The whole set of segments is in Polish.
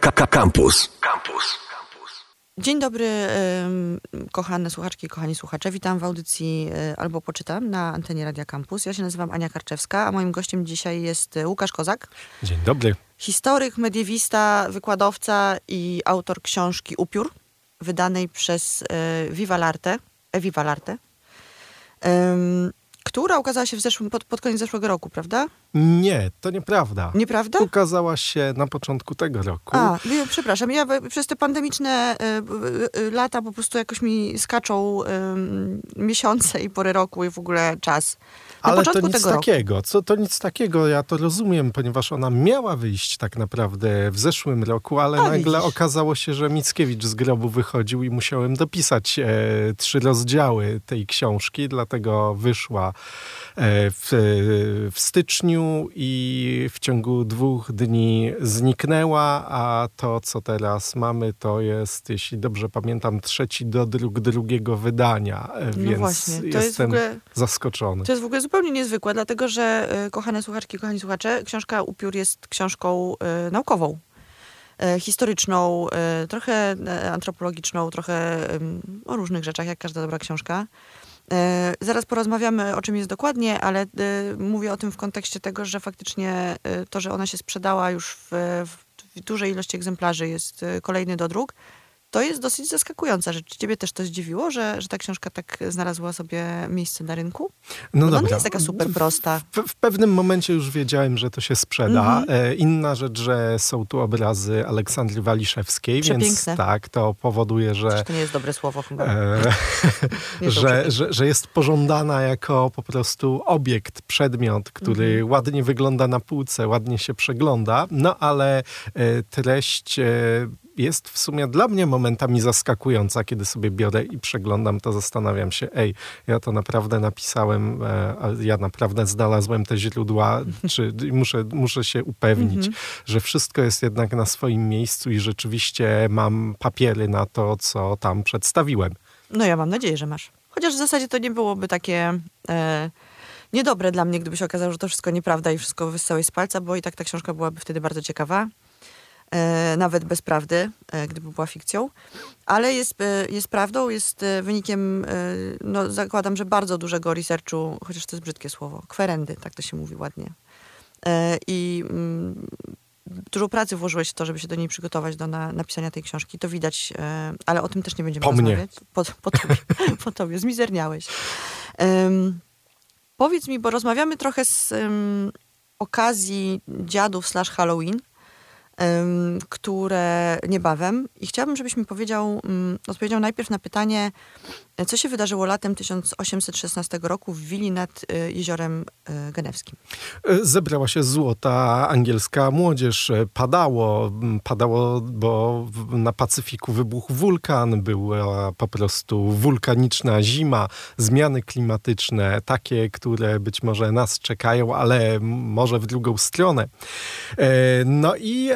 Campus. Campus. Dzień dobry, kochane słuchaczki i kochani słuchacze. Witam w audycji e, Albo Poczytam na antenie Radia Campus. Ja się nazywam Ania Karczewska, a moim gościem dzisiaj jest e, Łukasz Kozak, Dzień dobry. historyk, mediewista, wykładowca i autor książki Upiór, wydanej przez e, Viva L'Arte, e, Viva L'Arte, która ukazała się w zeszłym, pod, pod koniec zeszłego roku, prawda? Nie, to nieprawda. Nieprawda? Ukazała się na początku tego roku. A, przepraszam, ja przez te pandemiczne e, e, lata po prostu jakoś mi skaczą em, miesiące i pory roku i w ogóle czas. Ale to nic takiego. Co to nic takiego, ja to rozumiem, ponieważ ona miała wyjść tak naprawdę w zeszłym roku, ale A, nagle widzisz. okazało się, że Mickiewicz z grobu wychodził i musiałem dopisać e, trzy rozdziały tej książki, dlatego wyszła e, w, w styczniu i w ciągu dwóch dni zniknęła, a to, co teraz mamy, to jest, jeśli dobrze pamiętam, trzeci dodruk drugiego wydania, e, No więc właśnie, to jest jestem ogóle... zaskoczony. To jest w ogóle zupełnie niezwykłe, dlatego że, e, kochane słuchaczki, kochani słuchacze, książka Upiór jest książką e, naukową, e, historyczną, trochę antropologiczną, trochę o różnych rzeczach, jak każda dobra książka. Zaraz porozmawiamy o czym jest dokładnie, ale mówię o tym w kontekście tego, że faktycznie to, że ona się sprzedała już w, w dużej ilości egzemplarzy, jest kolejny dodruk, to jest dosyć zaskakująca rzecz. Ciebie też to zdziwiło, że, że ta książka tak znalazła sobie miejsce na rynku? No dobra. Ona nie jest taka super prosta. W, w pewnym momencie już wiedziałem, że to się sprzeda. Mhm. E, inna rzecz, że są tu obrazy Aleksandry Waliszewskiej, więc Przepiękne. tak, to powoduje, że, Przecież to nie jest dobre słowo chyba. e, że, że, że jest pożądana jako po prostu obiekt, przedmiot, który Mhm. ładnie wygląda na półce, ładnie się przegląda, no ale e, treść e, jest w sumie dla mnie momentami zaskakująca, kiedy sobie biorę i przeglądam, to zastanawiam się, ej, ja to naprawdę napisałem, e, ja naprawdę znalazłem te źródła, czy muszę, muszę się upewnić, Mhm. że wszystko jest jednak na swoim miejscu i rzeczywiście mam papiery na to, co tam przedstawiłem. No ja mam nadzieję, że masz. Chociaż w zasadzie to nie byłoby takie e, niedobre dla mnie, gdyby się okazało, że to wszystko nieprawda i wszystko wyssałeś z palca, bo i tak ta książka byłaby wtedy bardzo ciekawa. E, nawet bez prawdy, e, gdyby była fikcją. Ale jest, e, jest prawdą, jest wynikiem, no zakładam, że bardzo dużego researchu, chociaż to jest brzydkie słowo, kwerendy, tak to się mówi ładnie. I mm, dużo pracy włożyłeś w to, żeby się do niej przygotować, do na, napisania tej książki. To widać, ale o tym też nie będziemy Po mnie. rozmawiać. Po, po tobie, po tobie, zmizerniałeś. Em, powiedz mi, bo rozmawiamy trochę z em, okazji dziadów slash Halloween, które niebawem. I chciałabym, żebyś mi powiedział, mm, odpowiedział najpierw na pytanie, co się wydarzyło latem 1816 roku w Wili nad e, jeziorem e, Genewskim. E, Zebrała się złota angielska młodzież. Padało, padało, bo na Pacyfiku wybuchł wulkan, była po prostu wulkaniczna zima, zmiany klimatyczne, takie, które być może nas czekają, ale może w drugą stronę. No i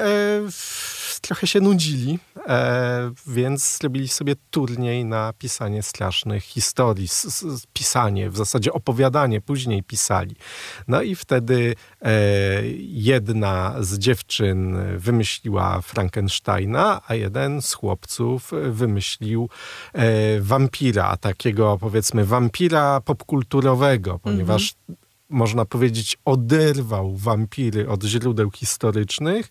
trochę się nudzili, e, więc zrobili sobie turniej na pisanie strasznych historii, s- s- pisanie, w zasadzie opowiadanie, później pisali. No i wtedy e, jedna z dziewczyn wymyśliła Frankensteina, a jeden z chłopców wymyślił e, wampira, takiego powiedzmy wampira popkulturowego, ponieważ można powiedzieć oderwał wampiry od źródeł historycznych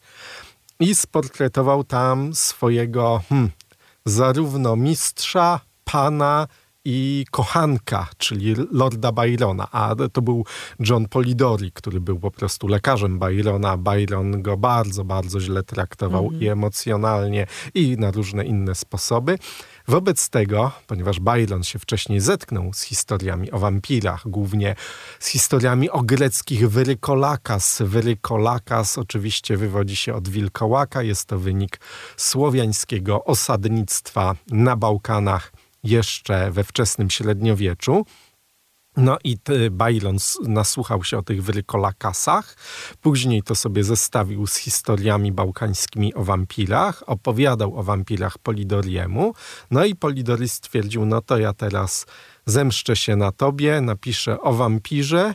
i sportretował tam swojego hmm, zarówno mistrza, pana i kochanka, czyli Lorda Byrona. A to był John Polidori, który był po prostu lekarzem Byrona. Byron go bardzo, bardzo źle traktował i emocjonalnie, i na różne inne sposoby. Wobec tego, ponieważ Byron się wcześniej zetknął z historiami o wampirach, głównie z historiami o greckich wyrykolakas. Wyrykolakas oczywiście wywodzi się od wilkołaka, jest to wynik słowiańskiego osadnictwa na Bałkanach jeszcze we wczesnym średniowieczu. No i s- nasłuchał się o tych wyrykolakasach, później to sobie zestawił z historiami bałkańskimi o wampirach, opowiadał o wampirach Polidoriemu, no i Polidori stwierdził, no to ja teraz zemszczę się na tobie, napiszę o wampirze,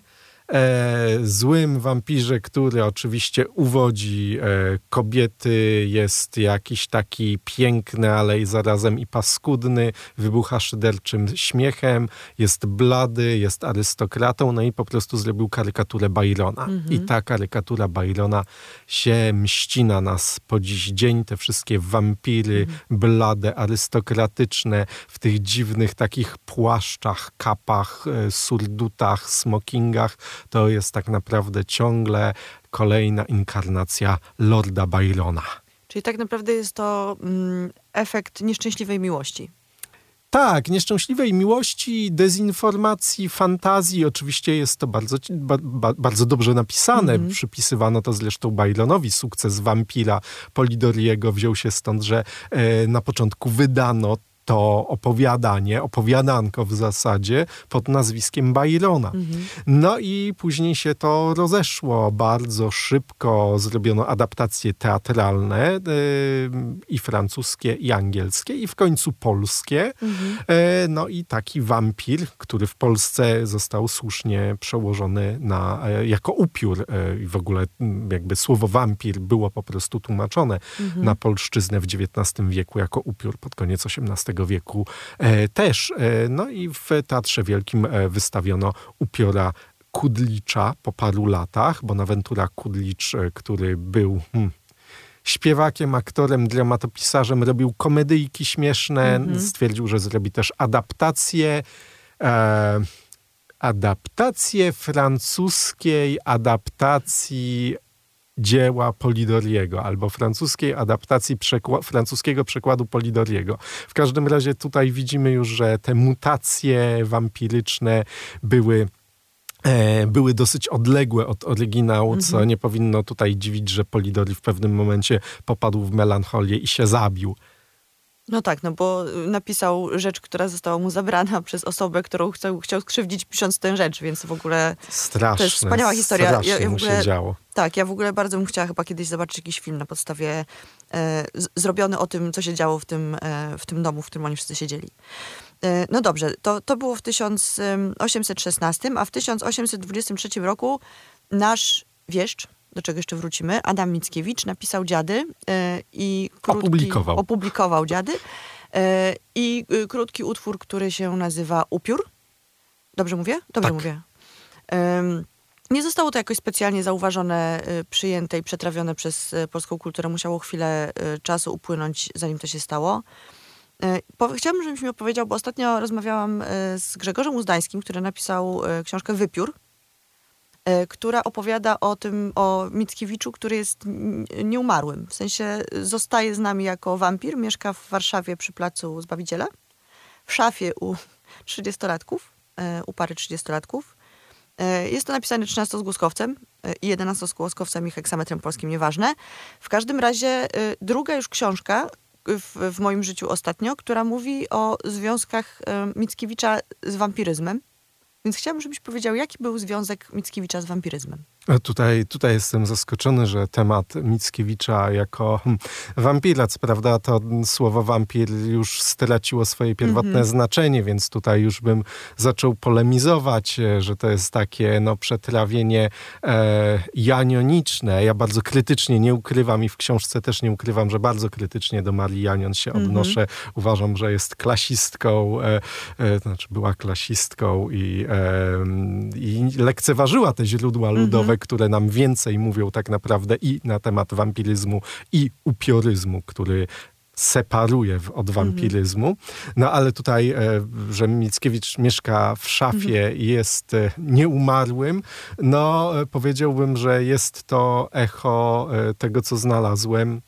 złym wampirze, który oczywiście uwodzi e, kobiety, jest jakiś taki piękny, ale i zarazem i paskudny, wybucha szyderczym śmiechem, jest blady, jest arystokratą, no i po prostu zrobił karykaturę Byrona. I ta karykatura Byrona się mści na nas po dziś dzień. Te wszystkie wampiry, blade, arystokratyczne, w tych dziwnych takich płaszczach, kapach, e, surdutach, smokingach, to jest tak naprawdę ciągle kolejna inkarnacja Lorda Byrona. Czyli tak naprawdę jest to mm, efekt nieszczęśliwej miłości. Tak, nieszczęśliwej miłości, dezinformacji, fantazji. Oczywiście jest to bardzo, ba, ba, bardzo dobrze napisane. Mhm. Przypisywano to zresztą Byronowi. Sukces wampira Polidoriego wziął się stąd, że e, na początku wydano to opowiadanie, opowiadanko w zasadzie pod nazwiskiem Byrona. No i później się to rozeszło bardzo szybko. Zrobiono adaptacje teatralne e, i francuskie, i angielskie, i w końcu polskie. E, no i taki wampir, który w Polsce został słusznie przełożony na, e, jako upiór. I w ogóle jakby słowo wampir było po prostu tłumaczone na polszczyznę w XIX wieku jako upiór pod koniec XVIII wieku e, też. E, no i w Teatrze Wielkim e, wystawiono upiora Kudlicza po paru latach. Bonaventura Kudlicz, który był... Hmm, śpiewakiem, aktorem, dramatopisarzem, robił komedyjki śmieszne, stwierdził, że zrobi też adaptację. E, adaptację francuskiej adaptacji dzieła Polidoriego albo francuskiej adaptacji przekła- francuskiego przekładu Polidoriego. W każdym razie tutaj widzimy już, że te mutacje wampiryczne były e, były dosyć odległe od oryginału, co nie powinno tutaj dziwić, że Polidori w pewnym momencie popadł w melancholię i się zabił. No tak, no bo y, napisał rzecz, która została mu zabrana przez osobę, którą chciał, chciał skrzywdzić pisząc tę rzecz, więc w ogóle Straszne. to jest wspaniała historia. Strasznie Ja- ja w mu ogóle- się działo. Tak, ja w ogóle bardzo bym chciała chyba kiedyś zobaczyć jakiś film na podstawie e, z, zrobiony o tym, co się działo w tym, e, w tym domu, w którym oni wszyscy siedzieli. E, no dobrze, to, to było w 1816, a w 1823 roku nasz wieszcz, do czego jeszcze wrócimy, Adam Mickiewicz napisał Dziady e, i krótki, Opublikował. opublikował Dziady e, i y, krótki utwór, który się nazywa Upiór. Dobrze mówię? Dobrze Tak. mówię. Nie zostało to jakoś specjalnie zauważone, y, przyjęte i przetrawione przez y, polską kulturę. Musiało chwilę czasu upłynąć, zanim to się stało. Powie- Chciałabym, żebyś mi opowiedział, bo ostatnio rozmawiałam z Grzegorzem Uzdańskim, który napisał książkę Wypiór, która opowiada o tym, o Mickiewiczu, który jest nieumarłym. W sensie y, zostaje z nami jako wampir, mieszka w Warszawie przy placu Zbawiciela, w szafie u 30-latków, y, u pary 30-latków. E, Jest to napisane 13 z głuskowcem e, i 11 z głuskowcem i heksametrem polskim, nieważne. W każdym razie e, druga już książka e, w, w moim życiu ostatnio, która mówi o związkach e, Mickiewicza z wampiryzmem. Więc chciałabym, żebyś powiedział, jaki był związek Mickiewicza z wampiryzmem. E, Tutaj, tutaj jestem zaskoczony, że temat Mickiewicza jako hmm, wampirac, prawda, to słowo wampir już straciło swoje pierwotne Mhm. znaczenie, więc tutaj już bym zaczął polemizować, e, że to jest takie no, przetrawienie e, janioniczne. Ja bardzo krytycznie nie ukrywam i w książce też nie ukrywam, że bardzo krytycznie do Marii Janion się Mhm. odnoszę. Uważam, że jest klasistką, e, e, znaczy była klasistką i, e, i lekceważyła te źródła ludowe, które nam więcej mówią tak naprawdę i na temat wampiryzmu i upioryzmu, który separuje od wampiryzmu. No ale tutaj, e, że Mickiewicz mieszka w szafie i jest e, nieumarłym, no e, powiedziałbym, że jest to echo tego, co znalazłem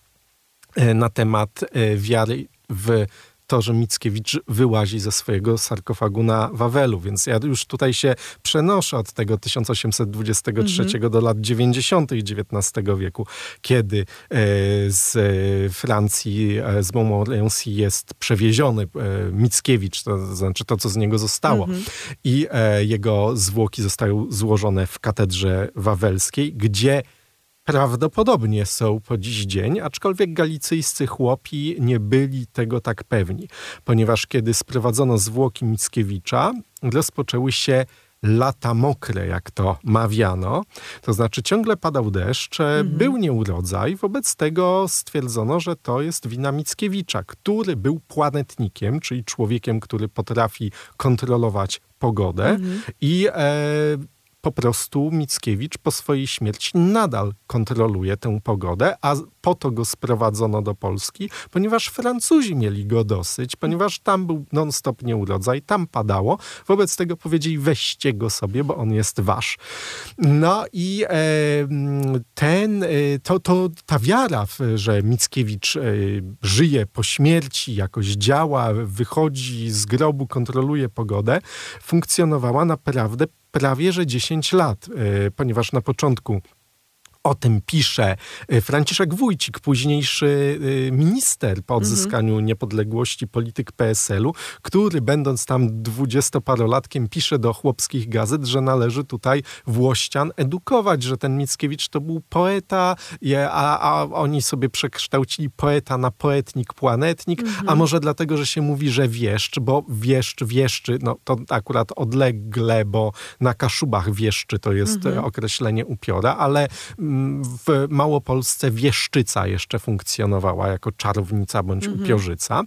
na temat wiary w to, że Mickiewicz wyłazi ze swojego sarkofagu na Wawelu. Więc ja już tutaj się przenoszę od tego 1823 do lat 90. XIX wieku, kiedy e, z e, Francji, e, z Montmorency jest przewieziony Mickiewicz, to znaczy to, co z niego zostało. I e, jego zwłoki zostają złożone w katedrze wawelskiej, gdzie prawdopodobnie są po dziś dzień, aczkolwiek galicyjscy chłopi nie byli tego tak pewni, ponieważ kiedy sprowadzono zwłoki Mickiewicza, rozpoczęły się lata mokre, jak to mawiano. To znaczy ciągle padał deszcz, mhm. był nieurodzaj, wobec tego stwierdzono, że to jest wina Mickiewicza, który był planetnikiem, czyli człowiekiem, który potrafi kontrolować pogodę mhm. i e, po prostu Mickiewicz po swojej śmierci nadal kontroluje tę pogodę, a po to go sprowadzono do Polski, ponieważ Francuzi mieli go dosyć, ponieważ tam był non-stop nieurodzaj, tam padało. Wobec tego powiedzieli, weźcie go sobie, bo on jest wasz. No i e, ten, e, to, to, ta wiara, że Mickiewicz e, żyje po śmierci, jakoś działa, wychodzi z grobu, kontroluje pogodę, funkcjonowała naprawdę prawie że 10 lat, e, ponieważ na początku o tym pisze y, Franciszek Wójcik, późniejszy y, minister po mhm. odzyskaniu mhm. niepodległości, polityk PSL-u, który będąc tam dwudziestoparolatkiem pisze do chłopskich gazet, że należy tutaj Włościan edukować, że ten Mickiewicz to był poeta, a, a oni sobie przekształcili poeta na poetnik, planetnik, mhm. a może dlatego, że się mówi, że wieszcz, bo wieszcz, wieszczy, no to akurat odlegle, bo na Kaszubach wieszczy to jest mhm. określenie upiora, ale w Małopolsce Wieszczyca jeszcze funkcjonowała jako czarownica bądź mhm. upiorzyca.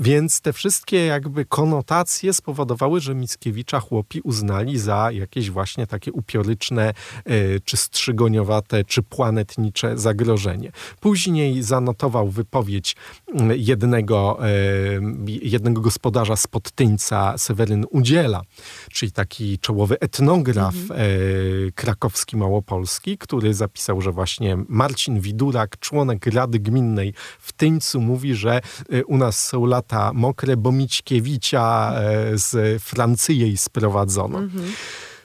Więc te wszystkie jakby konotacje spowodowały, że Mickiewicza chłopi uznali za jakieś właśnie takie upioryczne, e, czy strzygoniowate, czy planetnicze zagrożenie. Później zanotował wypowiedź jednego, e, jednego gospodarza z Podtyńca, Seweryn Udziela, czyli taki czołowy etnograf mhm. E, krakowski małopolski, który zapisał napisał, że właśnie Marcin Widurak, członek Rady Gminnej w Tyńcu, mówi, że y, u nas są lata mokre, bo Mićkiewicza e, z Francji sprowadzono. Mhm.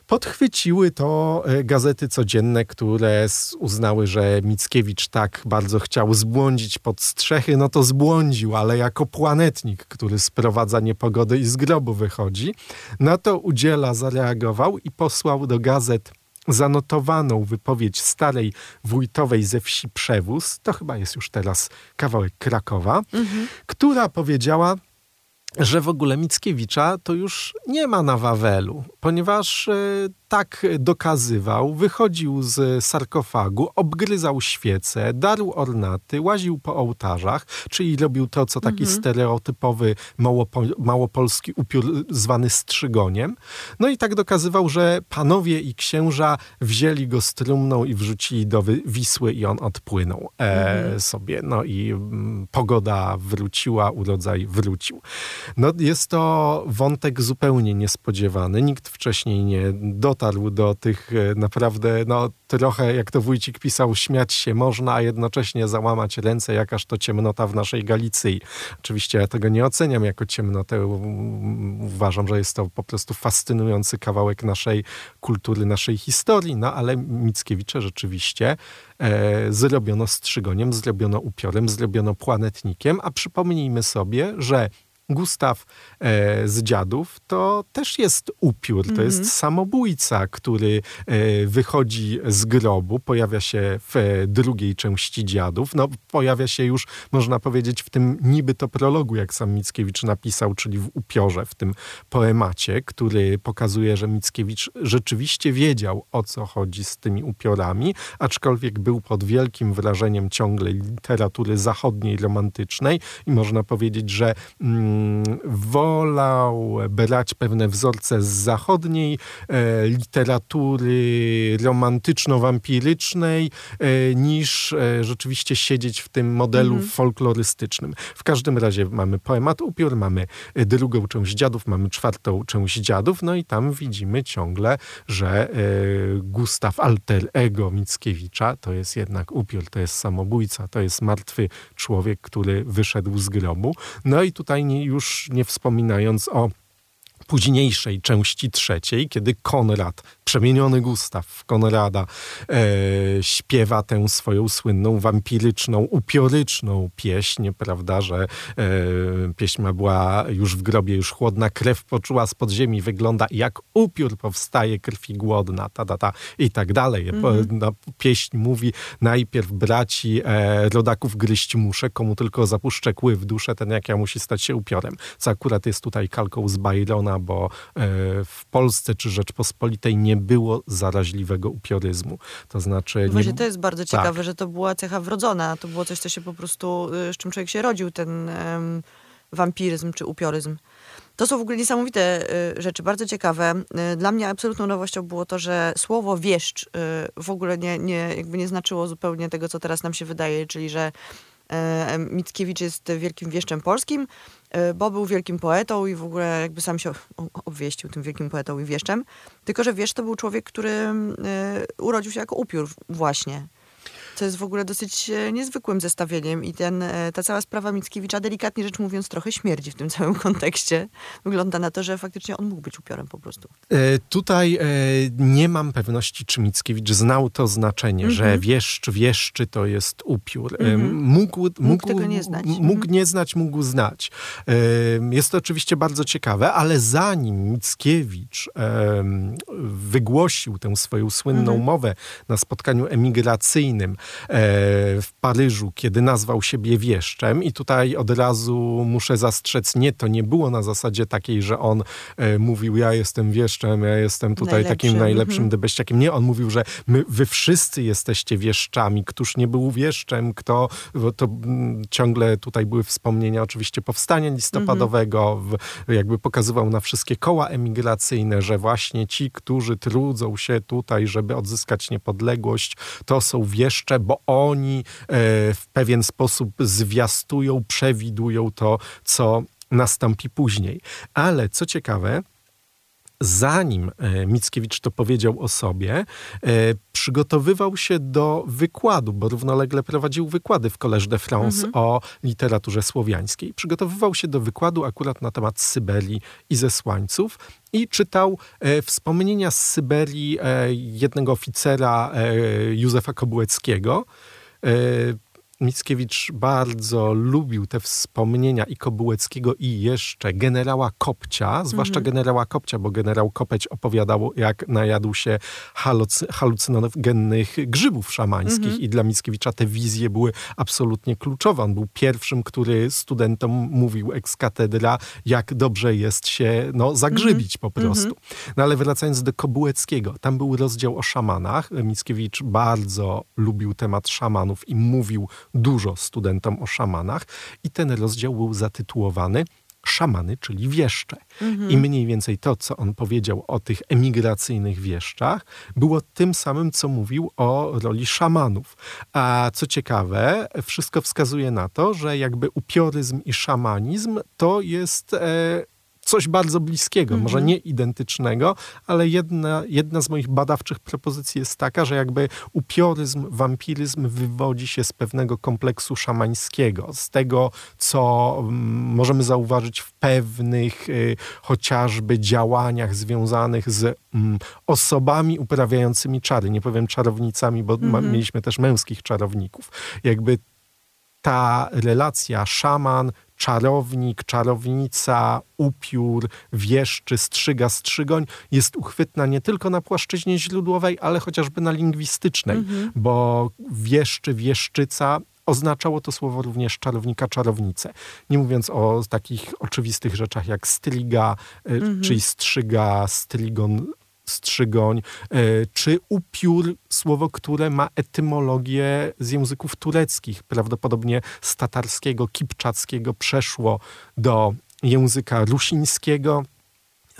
Podchwyciły to e, gazety codzienne, które uznały, że Mickiewicz tak bardzo chciał zbłądzić pod strzechy, no to zbłądził, ale jako planetnik, który sprowadza niepogodę i z grobu wychodzi. Na to Udziela zareagował i posłał do gazet zanotowaną wypowiedź starej wójtowej ze wsi Przewóz, to chyba jest już teraz kawałek Krakowa, mhm. która powiedziała, że w ogóle Mickiewicza to już nie ma na Wawelu, ponieważ e, tak dokazywał, wychodził z sarkofagu, obgryzał świece, darł ornaty, łaził po ołtarzach, czyli robił to, co taki mhm. stereotypowy małopo, małopolski upiór zwany strzygoniem. No i tak dokazywał, że panowie i księża wzięli go z trumną i wrzucili do Wisły i on odpłynął e, mhm. sobie. No i mm, pogoda wróciła, urodzaj wrócił. No jest to wątek zupełnie niespodziewany. Nikt wcześniej nie dotarł dotarł do tych e, naprawdę, no trochę jak to Wójcik pisał, śmiać się można, a jednocześnie załamać ręce, jakaż to ciemnota w naszej Galicji. Oczywiście ja tego nie oceniam jako ciemnotę. Uważam, że jest to po prostu fascynujący kawałek naszej kultury, naszej historii, no ale Mickiewicze rzeczywiście e, zrobiono strzygoniem, zrobiono upiorem, zrobiono planetnikiem, a przypomnijmy sobie, że Gustaw e, z dziadów to też jest upiór, to jest mhm. samobójca, który e, wychodzi z grobu, pojawia się w e, drugiej części dziadów. No, pojawia się już, można powiedzieć, w tym niby to prologu, jak sam Mickiewicz napisał, czyli w upiorze, w tym poemacie, który pokazuje, że Mickiewicz rzeczywiście wiedział, o co chodzi z tymi upiorami, aczkolwiek był pod wielkim wrażeniem ciągle literatury zachodniej, romantycznej i można powiedzieć, że mm, wolał brać pewne wzorce z zachodniej e, literatury romantyczno-wampirycznej e, niż e, rzeczywiście siedzieć w tym modelu mhm. folklorystycznym. W każdym razie mamy poemat Upiór, mamy drugą część dziadów, mamy czwartą część dziadów, no i tam widzimy ciągle, że Gustaw alter ego Mickiewicza to jest jednak upiór, to jest samobójca, to jest martwy człowiek, który wyszedł z grobu. No i tutaj nie, już nie wspominając o późniejszej części trzeciej, kiedy Konrad przemieniony Gustaw w Konrada e, śpiewa tę swoją słynną, wampiryczną, upioryczną pieśń, prawda, że e, pieśń była już w grobie, już chłodna krew poczuła z podziemi, wygląda jak upiór powstaje, krwi głodna, ta, ta, ta i tak dalej. No, pieśń mówi najpierw braci e, rodaków gryźć muszę, komu tylko zapuszczę kły w duszę, ten jak ja musi stać się upiorem, co akurat jest tutaj kalką z Byrona bo w Polsce czy Rzeczpospolitej nie było zaraźliwego upioryzmu. To znaczy... Właśnie to jest bardzo ciekawe, tak. że to była cecha wrodzona. To było coś, co się po prostu, z czym człowiek się rodził, ten um, wampiryzm czy upioryzm. To są w ogóle niesamowite y, rzeczy, bardzo ciekawe. Y, dla mnie absolutną nowością było to, że słowo wieszcz y, w ogóle nie, nie, jakby nie znaczyło zupełnie tego, co teraz nam się wydaje, czyli że Mickiewicz jest wielkim wieszczem polskim, bo był wielkim poetą i w ogóle jakby sam się obwieścił tym wielkim poetą i wieszczem. Tylko, że wiesz, to był człowiek, który urodził się jako upiór właśnie co jest w ogóle dosyć e, niezwykłym zestawieniem i ten, e, ta cała sprawa Mickiewicza, delikatnie rzecz mówiąc, trochę śmierdzi w tym całym kontekście. Wygląda na to, że faktycznie on mógł być upiorem po prostu. E, tutaj e, nie mam pewności, czy Mickiewicz znał to znaczenie, mm -hmm. że mhm. wieszcz, wieszczy to jest upiór. Mm -hmm. mógł, mógł, mógł, tego nie znać. Mógł mm -hmm. nie znać, mógł znać. E, jest to oczywiście bardzo ciekawe, ale zanim Mickiewicz wygłosił tę swoją słynną mhm. mowę na spotkaniu emigracyjnym, w Paryżu, kiedy nazwał siebie wieszczem i tutaj od razu muszę zastrzec, nie, to nie było na zasadzie takiej, że on e, mówił, ja jestem wieszczem, ja jestem tutaj takim najlepszym mhm. Nie, on mówił, że my, wy wszyscy jesteście wieszczami. Któż nie był wieszczem, kto, to ciągle tutaj były wspomnienia oczywiście powstania listopadowego, mhm. w, jakby pokazywał na wszystkie koła emigracyjne, że właśnie ci, którzy trudzą się tutaj, żeby odzyskać niepodległość, to są wieszcze, bo oni e, w pewien sposób zwiastują, przewidują to, co nastąpi później. Ale co ciekawe, zanim e, Mickiewicz to powiedział o sobie, e, przygotowywał się do wykładu, bo równolegle prowadził wykłady w Collège de France mhm. o literaturze słowiańskiej. Przygotowywał się do wykładu akurat na temat Syberii i zesłańców i czytał e, wspomnienia z Syberii jednego oficera Józefa Kobułeckiego. Mickiewicz bardzo lubił te wspomnienia i Kobułeckiego i jeszcze generała Kopcia, zwłaszcza mhm. generała Kopcia, bo generał Kopeć opowiadał, jak najadł się halucy, halucynogennych grzybów szamańskich mhm. i dla Mickiewicza te wizje były absolutnie kluczowe. On był pierwszym, który studentom mówił ex katedra, jak dobrze jest się no, zagrzybić mhm. po prostu. No ale wracając do Kobułeckiego, tam był rozdział o szamanach. Mickiewicz bardzo lubił temat szamanów i mówił dużo studentom o szamanach i ten rozdział był zatytułowany szamany, czyli wieszcze. Mhm. I mniej więcej to, co on powiedział o tych emigracyjnych wieszczach, było tym samym, co mówił o roli szamanów. A co ciekawe, wszystko wskazuje na to, że jakby upioryzm i szamanizm to jest e, coś bardzo bliskiego, może mhm. nie identycznego, ale jedna, jedna z moich badawczych propozycji jest taka, że jakby upioryzm, wampiryzm wywodzi się z pewnego kompleksu szamańskiego, z tego, co mm, możemy zauważyć w pewnych y, chociażby działaniach związanych z mm, osobami uprawiającymi czary. Nie powiem czarownicami, bo mhm. mieliśmy też męskich czarowników. Jakby ta relacja szaman, czarownik, czarownica, upiór, wieszczy, strzyga, strzygoń jest uchwytna nie tylko na płaszczyźnie źródłowej, ale chociażby na lingwistycznej, mhm. bo wieszczy, wieszczyca oznaczało to słowo również czarownika, czarownicę. Nie mówiąc o takich oczywistych rzeczach jak striga, y, mhm. czyli strzyga, strigon, strzygoń, e, czy upiór, słowo, które ma etymologię z języków tureckich, prawdopodobnie z tatarskiego, kipczackiego przeszło do języka rusińskiego.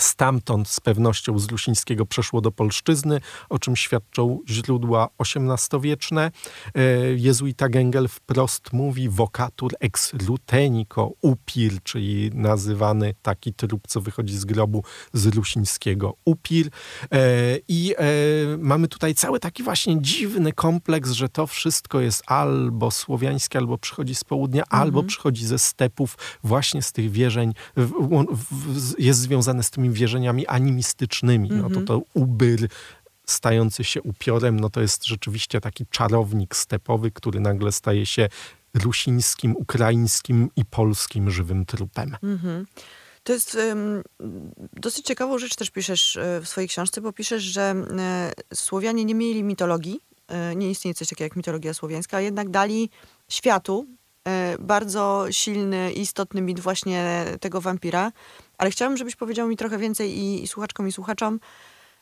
Stamtąd z pewnością z Lusińskiego przeszło do polszczyzny, o czym świadczą źródła XVIII-wieczne. E, jezuita Gengel wprost mówi vocatur ex lutenico upir, czyli nazywany taki trup, co wychodzi z grobu z Lusińskiego upir. E, I e, mamy tutaj cały taki właśnie dziwny kompleks, że to wszystko jest albo słowiańskie, albo przychodzi z południa, mhm. albo przychodzi ze stepów, właśnie z tych wierzeń, jest związane z tymi wierzeniami animistycznymi. No to mhm. to ubyr stający się upiorem, no to jest rzeczywiście taki czarownik stepowy, który nagle staje się rusińskim, ukraińskim i polskim żywym trupem. Mhm. To jest um, dosyć ciekawą rzecz też piszesz e, w swojej książce, bo piszesz, że e, Słowianie nie mieli mitologii, e, nie istnieje coś takiego jak mitologia słowiańska, a jednak dali światu bardzo silny i istotny mit właśnie tego wampira, ale chciałam, żebyś powiedział mi trochę więcej i, i słuchaczkom i słuchaczom,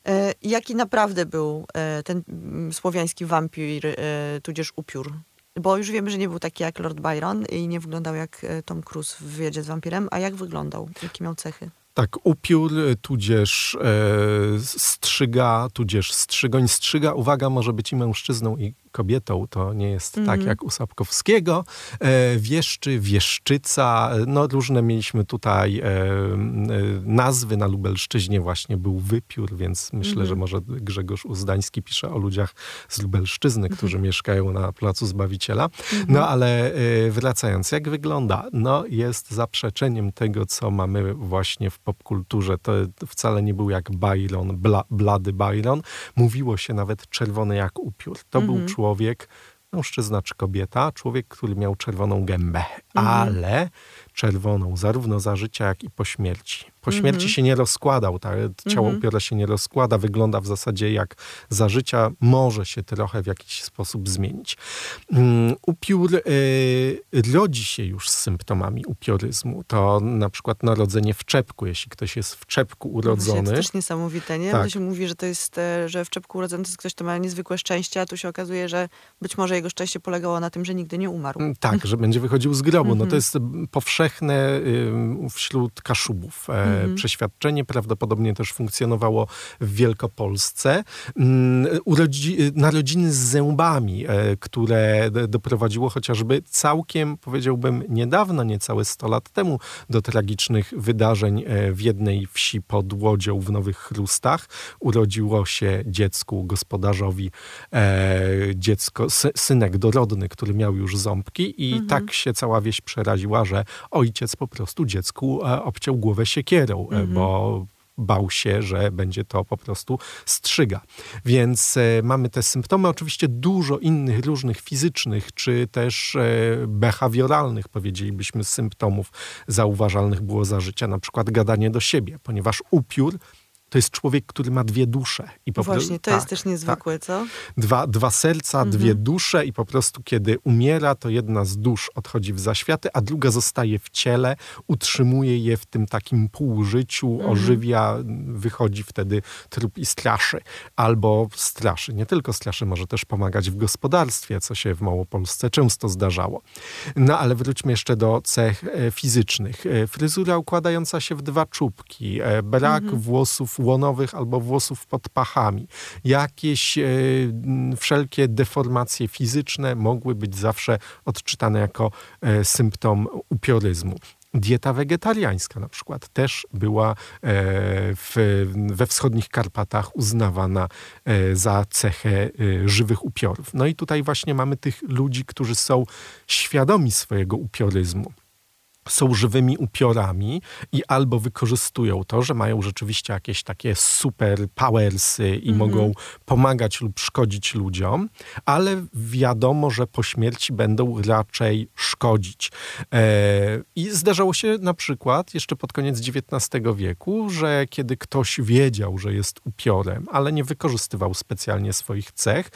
e, jaki naprawdę był e, ten mm, słowiański wampir, e, tudzież upiór. Bo już wiemy, że nie był taki jak Lord Byron i nie wyglądał jak e, Tom Cruise w wywiadzie z wampirem, a jak wyglądał? Jakie miał cechy? Tak, upiór, tudzież e, strzyga, tudzież strzygoń. Strzyga, uwaga, może być i mężczyzną, i kobietą. To nie jest tak Mhm. jak u Sapkowskiego. E, wieszczy, wieszczyca. No różne mieliśmy tutaj e, e, nazwy. Na Lubelszczyźnie właśnie był wypiór, więc myślę, Mhm. że może Grzegorz Uzdański pisze o ludziach z Lubelszczyzny, którzy mieszkają na Placu Zbawiciela. No ale e, wracając, jak wygląda? No jest zaprzeczeniem tego, co mamy właśnie w popkulturze. To wcale nie był jak Byron, bla, blady Byron. Mówiło się nawet czerwony jak upiór. To był człowiek, mężczyzna czy kobieta, człowiek, który miał czerwoną gębę, ale czerwoną zarówno za życia, jak i po śmierci. Po śmierci się nie rozkładał, tak? ciało upiora się nie rozkłada, wygląda w zasadzie jak za życia, może się trochę w jakiś sposób zmienić. Mm, Upiór y, rodzi się już z symptomami upioryzmu. To na przykład narodzenie w czepku, jeśli ktoś jest w czepku Właśnie, urodzony. to też niesamowite, nie? Tak. To się mówi, że to jest, e, że w czepku urodzony to jest ktoś, kto ma niezwykłe szczęście, a tu się okazuje, że być może jego szczęście polegało na tym, że nigdy nie umarł. Mm, Tak, że będzie wychodził z grobu. No to jest mm, powszechne ym, wśród kaszubów e, przeświadczenie. Prawdopodobnie też funkcjonowało w Wielkopolsce. Mm, Urodzi, narodziny z zębami, e, które doprowadziło chociażby całkiem, powiedziałbym, niedawno, niecałe 100 lat temu, do tragicznych wydarzeń e, w jednej wsi pod Łodzią w Nowych Chrustach. Urodziło się dziecku, gospodarzowi, e, dziecko, sy, synek dorodny, który miał już ząbki i tak się cała wieś przeraziła, że ojciec po prostu dziecku obciął głowę siekierą, e, bo bał się, że będzie to po prostu strzyga. Więc e, mamy te symptomy, oczywiście dużo innych różnych fizycznych, czy też e, behawioralnych, powiedzielibyśmy, symptomów zauważalnych było za życia, na przykład gadanie do siebie, ponieważ upiór to jest człowiek, który ma dwie dusze. I po Właśnie, to tak, jest też niezwykłe, co? dwa, dwa serca, dwie dusze i po prostu kiedy umiera, to jedna z dusz odchodzi w zaświaty, a druga zostaje w ciele, utrzymuje je w tym takim półżyciu, ożywia, wychodzi wtedy trup i straszy. Albo straszy, nie tylko straszy, może też pomagać w gospodarstwie, co się w Małopolsce często zdarzało. No ale wróćmy jeszcze do cech e, fizycznych. E, Fryzura układająca się w dwa czubki, e, brak włosów łonowych albo włosów pod pachami, jakieś e, wszelkie deformacje fizyczne mogły być zawsze odczytane jako e, symptom upioryzmu. Dieta wegetariańska na przykład też była e, w, we wschodnich Karpatach uznawana za cechę żywych upiorów. No i tutaj właśnie mamy tych ludzi, którzy są świadomi swojego upioryzmu są żywymi upiorami i albo wykorzystują to, że mają rzeczywiście jakieś takie super powersy i mogą pomagać lub szkodzić ludziom, ale wiadomo, że po śmierci będą raczej szkodzić. E, I zdarzało się na przykład jeszcze pod koniec XIX wieku, że kiedy ktoś wiedział, że jest upiorem, ale nie wykorzystywał specjalnie swoich cech,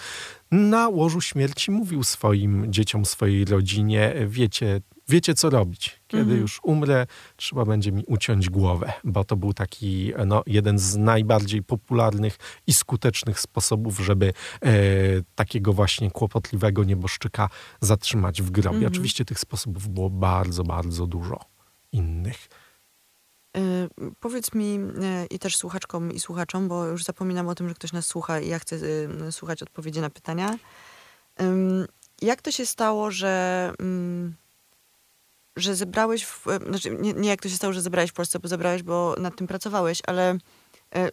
na łożu śmierci mówił swoim dzieciom, swojej rodzinie, wiecie, wiecie co robić. Kiedy już umrę, trzeba będzie mi uciąć głowę, bo to był taki no, jeden z najbardziej popularnych i skutecznych sposobów, żeby e, takiego właśnie kłopotliwego nieboszczyka zatrzymać w grobie. Oczywiście tych sposobów było bardzo, bardzo dużo innych. Y, Powiedz mi y, i też słuchaczkom i słuchaczom, bo już zapominam o tym, że ktoś nas słucha i ja chcę y, słuchać odpowiedzi na pytania. Jak to się stało, że, ym, że zebrałeś, w, y, znaczy nie, nie jak to się stało, że zebrałeś w Polsce, bo zebrałeś, bo nad tym pracowałeś, ale y,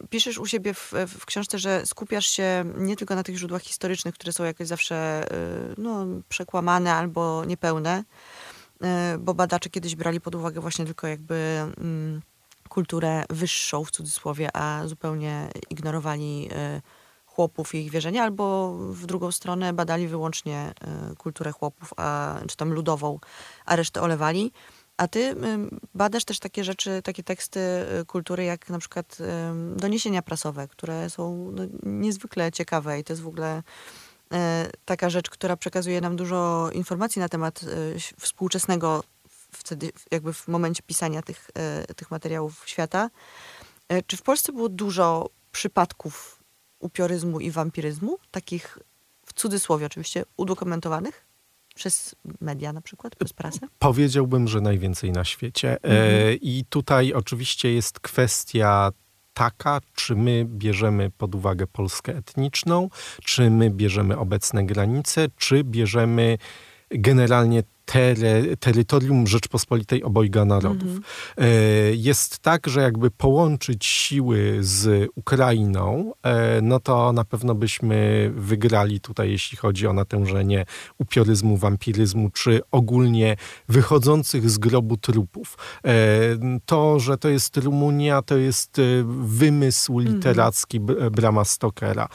piszesz u siebie w, w książce, że skupiasz się nie tylko na tych źródłach historycznych, które są jakoś zawsze no, przekłamane albo niepełne, bo badacze kiedyś brali pod uwagę właśnie tylko jakby mm, kulturę wyższą w cudzysłowie, a zupełnie ignorowali chłopów i ich wierzenia, albo w drugą stronę badali wyłącznie y, kulturę chłopów, a, czy tam ludową, a resztę olewali. A ty y, badasz też takie rzeczy, takie teksty y, kultury, jak na przykład doniesienia prasowe, które są no, niezwykle ciekawe i to jest w ogóle taka rzecz, która przekazuje nam dużo informacji na temat współczesnego wtedy jakby w momencie pisania tych, tych materiałów świata. Czy w Polsce było dużo przypadków upioryzmu i wampiryzmu, takich w cudzysłowie oczywiście udokumentowanych? Przez media na przykład, przez prasę? Powiedziałbym, że najwięcej na świecie. E, mhm. I tutaj oczywiście jest kwestia taka, czy my bierzemy pod uwagę Polskę etniczną, czy my bierzemy obecne granice, czy bierzemy generalnie tere, terytorium Rzeczpospolitej obojga narodów. Mhm. E, jest tak, że jakby połączyć siły z Ukrainą, e, no to na pewno byśmy wygrali tutaj, jeśli chodzi o natężenie upioryzmu, wampiryzmu, czy ogólnie wychodzących z grobu trupów. E, to, że to jest Rumunia, to jest wymysł mhm. literacki Brama Stokera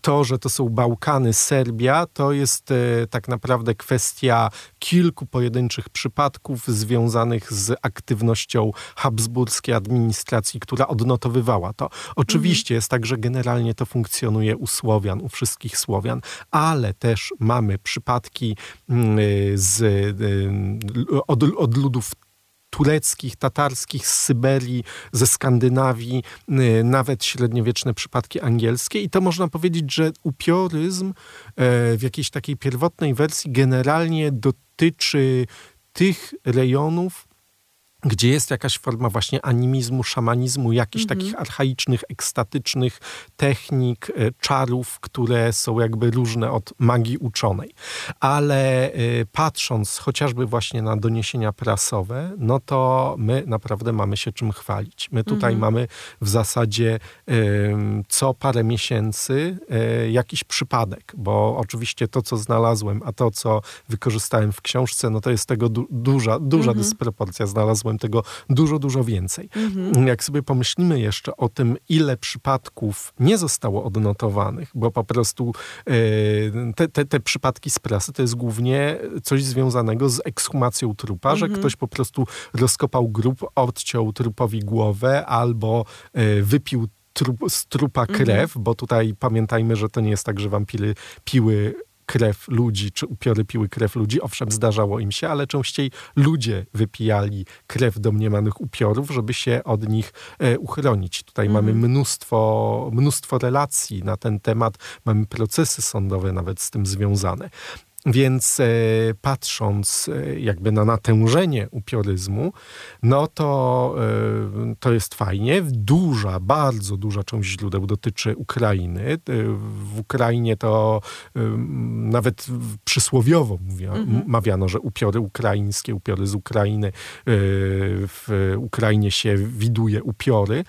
to, że to są Bałkany, Serbia, to jest e, tak naprawdę kwestia kilku pojedynczych przypadków związanych z aktywnością habsburskiej administracji, która odnotowywała to. Oczywiście mhm. jest tak, że generalnie to funkcjonuje u Słowian, u wszystkich Słowian, ale też mamy przypadki mm, z, e, od, od ludów tureckich, tatarskich, z Syberii, ze Skandynawii, y, nawet średniowieczne przypadki angielskie. I to można powiedzieć, że upioryzm e, w jakiejś takiej pierwotnej wersji generalnie dotyczy tych rejonów, gdzie jest jakaś forma właśnie animizmu, szamanizmu, jakichś -hmm. takich archaicznych, ekstatycznych technik, e, czarów, które są jakby różne od magii uczonej. Ale y, patrząc chociażby właśnie na doniesienia prasowe, no to my naprawdę mamy się czym chwalić. My tutaj -hmm. mamy w zasadzie y, co parę miesięcy jakiś przypadek, bo oczywiście to, co znalazłem, a to, co wykorzystałem w książce, no to jest tego du duża, duża -hmm. dysproporcja. Znalazłem tego dużo, dużo więcej. Mhm. Jak sobie pomyślimy jeszcze o tym, ile przypadków nie zostało odnotowanych, bo po prostu e, te, te, te przypadki z prasy to jest głównie coś związanego z ekshumacją trupa, mhm. że ktoś po prostu rozkopał grób, odciął trupowi głowę albo e, wypił trup, z trupa mhm. krew, bo tutaj pamiętajmy, że to nie jest tak, że wampiry piły krew ludzi, czy upiory piły krew ludzi. Owszem, zdarzało im się, ale częściej ludzie wypijali krew domniemanych upiorów, żeby się od nich e, uchronić. Tutaj mamy mhm. mnóstwo, mnóstwo relacji na ten temat, mamy procesy sądowe nawet z tym związane. Więc e, patrząc e, jakby na natężenie upioryzmu, no to, e, to jest fajnie. Duża, bardzo duża część źródeł dotyczy Ukrainy. W Ukrainie to nawet przysłowiowo mówia, mhm. mawiano, że upiory ukraińskie, upiory z Ukrainy, w Ukrainie się widuje upiory,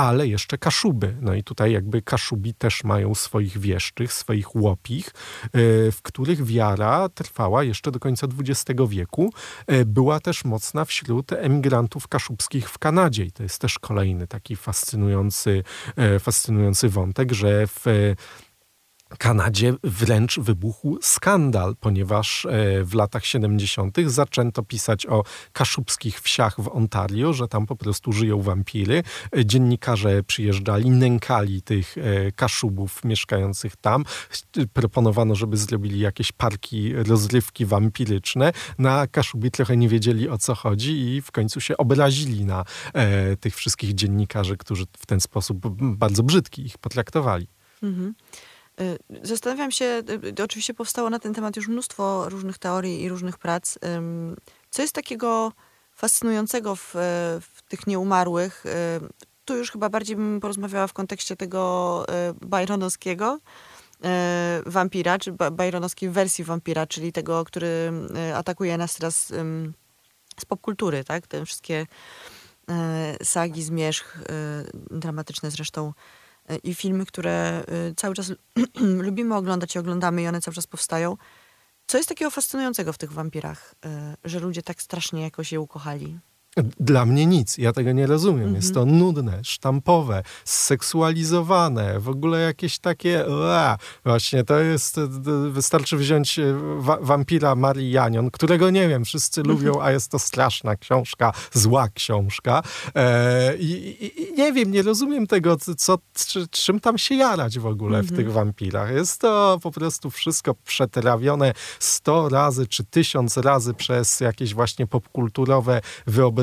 ale jeszcze Kaszuby. No i tutaj jakby Kaszubi też mają swoich wieszczych, swoich łopich, e, w których wiara trwała jeszcze do końca XX wieku. E, była też mocna wśród emigrantów kaszubskich w Kanadzie i to jest też kolejny taki fascynujący, e, fascynujący wątek, że w Kanadzie wręcz wybuchł skandal, ponieważ e, w latach 70. zaczęto pisać o kaszubskich wsiach w Ontario, że tam po prostu żyją wampiry. E, dziennikarze przyjeżdżali, nękali tych e, kaszubów mieszkających tam. Proponowano, żeby zrobili jakieś parki rozrywki wampiryczne. Na kaszubi trochę nie wiedzieli o co chodzi i w końcu się obrazili na tych wszystkich dziennikarzy, którzy w ten sposób bardzo brzydki ich potraktowali. Mhm. Y, zastanawiam się, y, oczywiście powstało na ten temat już mnóstwo różnych teorii i różnych prac. Co jest takiego fascynującego w, w tych nieumarłych? Tu już chyba bardziej bym porozmawiała w kontekście tego y, Byronowskiego wampira, czy Byronowskiej wersji wampira, czyli tego, który atakuje nas teraz z popkultury, tak? Te wszystkie sagi, zmierzch, dramatyczne zresztą i filmy, które e, cały czas lubimy oglądać i oglądamy i one cały czas powstają. Co jest takiego fascynującego w tych wampirach, e, że ludzie tak strasznie jakoś je ukochali? Dla mnie nic, ja tego nie rozumiem. Mhm. Jest to nudne, sztampowe, seksualizowane, w ogóle jakieś takie. Ua, właśnie to jest. Wystarczy wziąć e, wa wampira Marii Janion, którego nie wiem, wszyscy Mhm. lubią, a jest to straszna książka, zła książka. E, i, i, nie wiem, nie rozumiem tego, co, czy, czym tam się jarać w ogóle w Mhm. tych wampirach. Jest to po prostu wszystko przetrawione sto razy czy tysiąc razy przez jakieś właśnie popkulturowe wyobrażenia.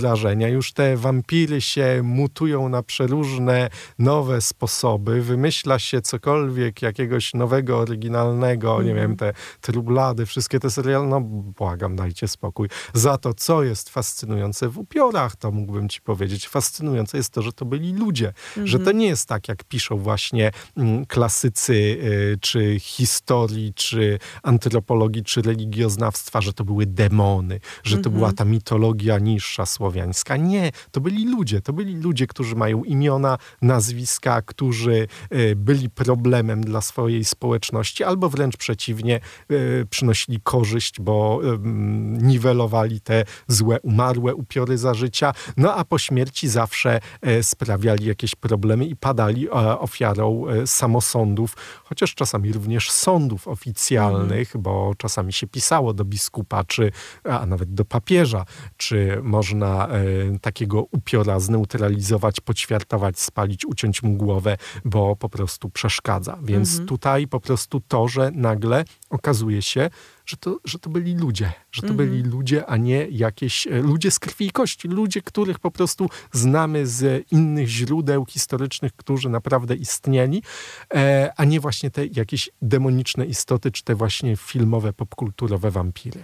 Już te wampiry się mutują na przeróżne nowe sposoby. Wymyśla się cokolwiek jakiegoś nowego, oryginalnego, nie wiem, te trublady, wszystkie te seriale, no błagam, dajcie spokój. Za to, co jest fascynujące w upiorach, to mógłbym ci powiedzieć, fascynujące jest to, że to byli ludzie. Że to nie jest tak, jak piszą właśnie mm, klasycy, y, czy historii, czy antropologii, czy religioznawstwa, że to były demony, że to była ta mitologia niższa słowiańska. Nie, to byli ludzie, to byli ludzie, którzy mają imiona, nazwiska, którzy y, byli problemem dla swojej społeczności, albo wręcz przeciwnie, y, przynosili korzyść, bo niwelowali te złe, umarłe upiory za życia, no a po śmierci zawsze e, sprawiali jakieś problemy i padali e, ofiarą e, samosądów, chociaż czasami również sądów oficjalnych, bo czasami się pisało do biskupa, czy a nawet do papieża, czy można e, takiego upiora zneutralizować, poćwiartować, spalić, uciąć mu głowę, bo po prostu przeszkadza. Więc tutaj po prostu to, że nagle okazuje się, że to, że to byli ludzie, że to byli ludzie, a nie jakieś e, ludzie z krwi i kości, ludzie, których po prostu znamy z innych źródeł historycznych, którzy naprawdę istnieli, e, a nie właśnie te jakieś demoniczne istoty, czy te właśnie filmowe, popkulturowe wampiry.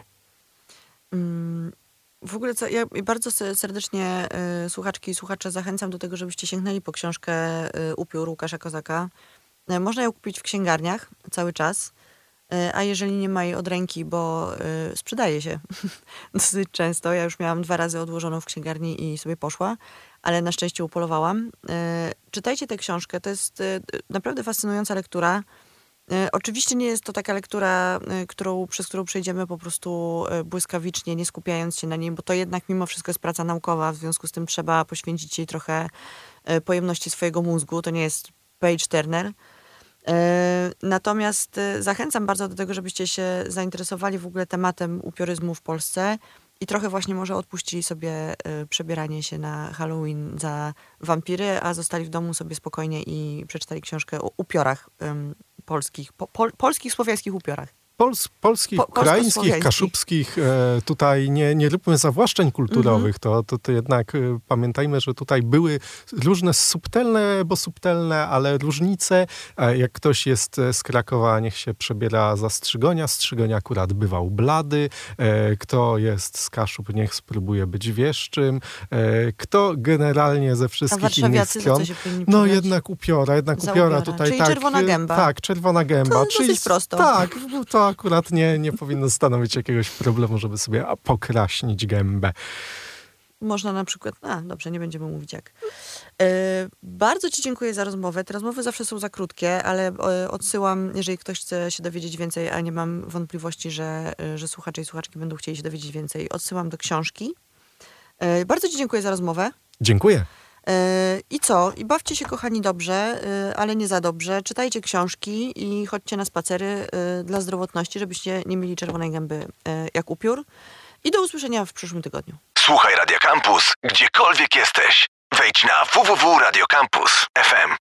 W ogóle ja bardzo se- serdecznie y, słuchaczki i słuchacze zachęcam do tego, żebyście sięgnęli po książkę y, Upiór Łukasza Kozaka. Y, Można ją kupić w księgarniach cały czas, a jeżeli nie ma jej od ręki, bo sprzedaje się dosyć często. Ja już miałam dwa razy odłożoną w księgarni i sobie poszła, ale na szczęście upolowałam. Czytajcie tę książkę, to jest naprawdę fascynująca lektura. E, Oczywiście nie jest to taka lektura, e, którą, przez którą przejdziemy po prostu e, błyskawicznie, nie skupiając się na niej, bo to jednak mimo wszystko jest praca naukowa, w związku z tym trzeba poświęcić jej trochę pojemności swojego mózgu. To nie jest page turner. Natomiast zachęcam bardzo do tego, żebyście się zainteresowali w ogóle tematem upioryzmu w Polsce i trochę właśnie może odpuścili sobie przebieranie się na Halloween za wampiry, a zostali w domu sobie spokojnie i przeczytali książkę o upiorach polskich, po, pol, polskich, słowiańskich upiorach. Pols, polskich, Po- ukraińskich, kaszubskich, e, tutaj nie, nie róbmy zawłaszczeń kulturowych, to, to, to jednak e, pamiętajmy, że tutaj były różne subtelne, bo subtelne, ale różnice. E, jak ktoś jest z Krakowa, niech się przebiera za Strzygonia. Strzygonia akurat bywał blady. Kto jest z Kaszub, niech spróbuje być wieszczym. Kto generalnie ze wszystkich innych stron... No jednak upiora, jednak upiora upiora. tutaj Czyli tak. czerwona e, gęba. Tak, czerwona gęba. To czyli prosto. Tak, no to akurat nie, nie powinno stanowić jakiegoś problemu, żeby sobie pokraśnić gębę. Można na przykład, a dobrze, nie będziemy mówić jak. E, bardzo Ci dziękuję za rozmowę. Te rozmowy zawsze są za krótkie, ale e, odsyłam, jeżeli ktoś chce się dowiedzieć więcej, a nie mam wątpliwości, że, e, że słuchacze i słuchaczki będą chcieli się dowiedzieć więcej, odsyłam do książki. Bardzo Ci dziękuję za rozmowę. Dziękuję. E, I co? I bawcie się, kochani, dobrze, e, ale nie za dobrze. Czytajcie książki i chodźcie na spacery e, dla zdrowotności, żebyście nie mieli czerwonej gęby jak upiór. I do usłyszenia w przyszłym tygodniu. Słuchaj Radio Campus, gdziekolwiek jesteś. Wejdź na www.radiocampus.fm.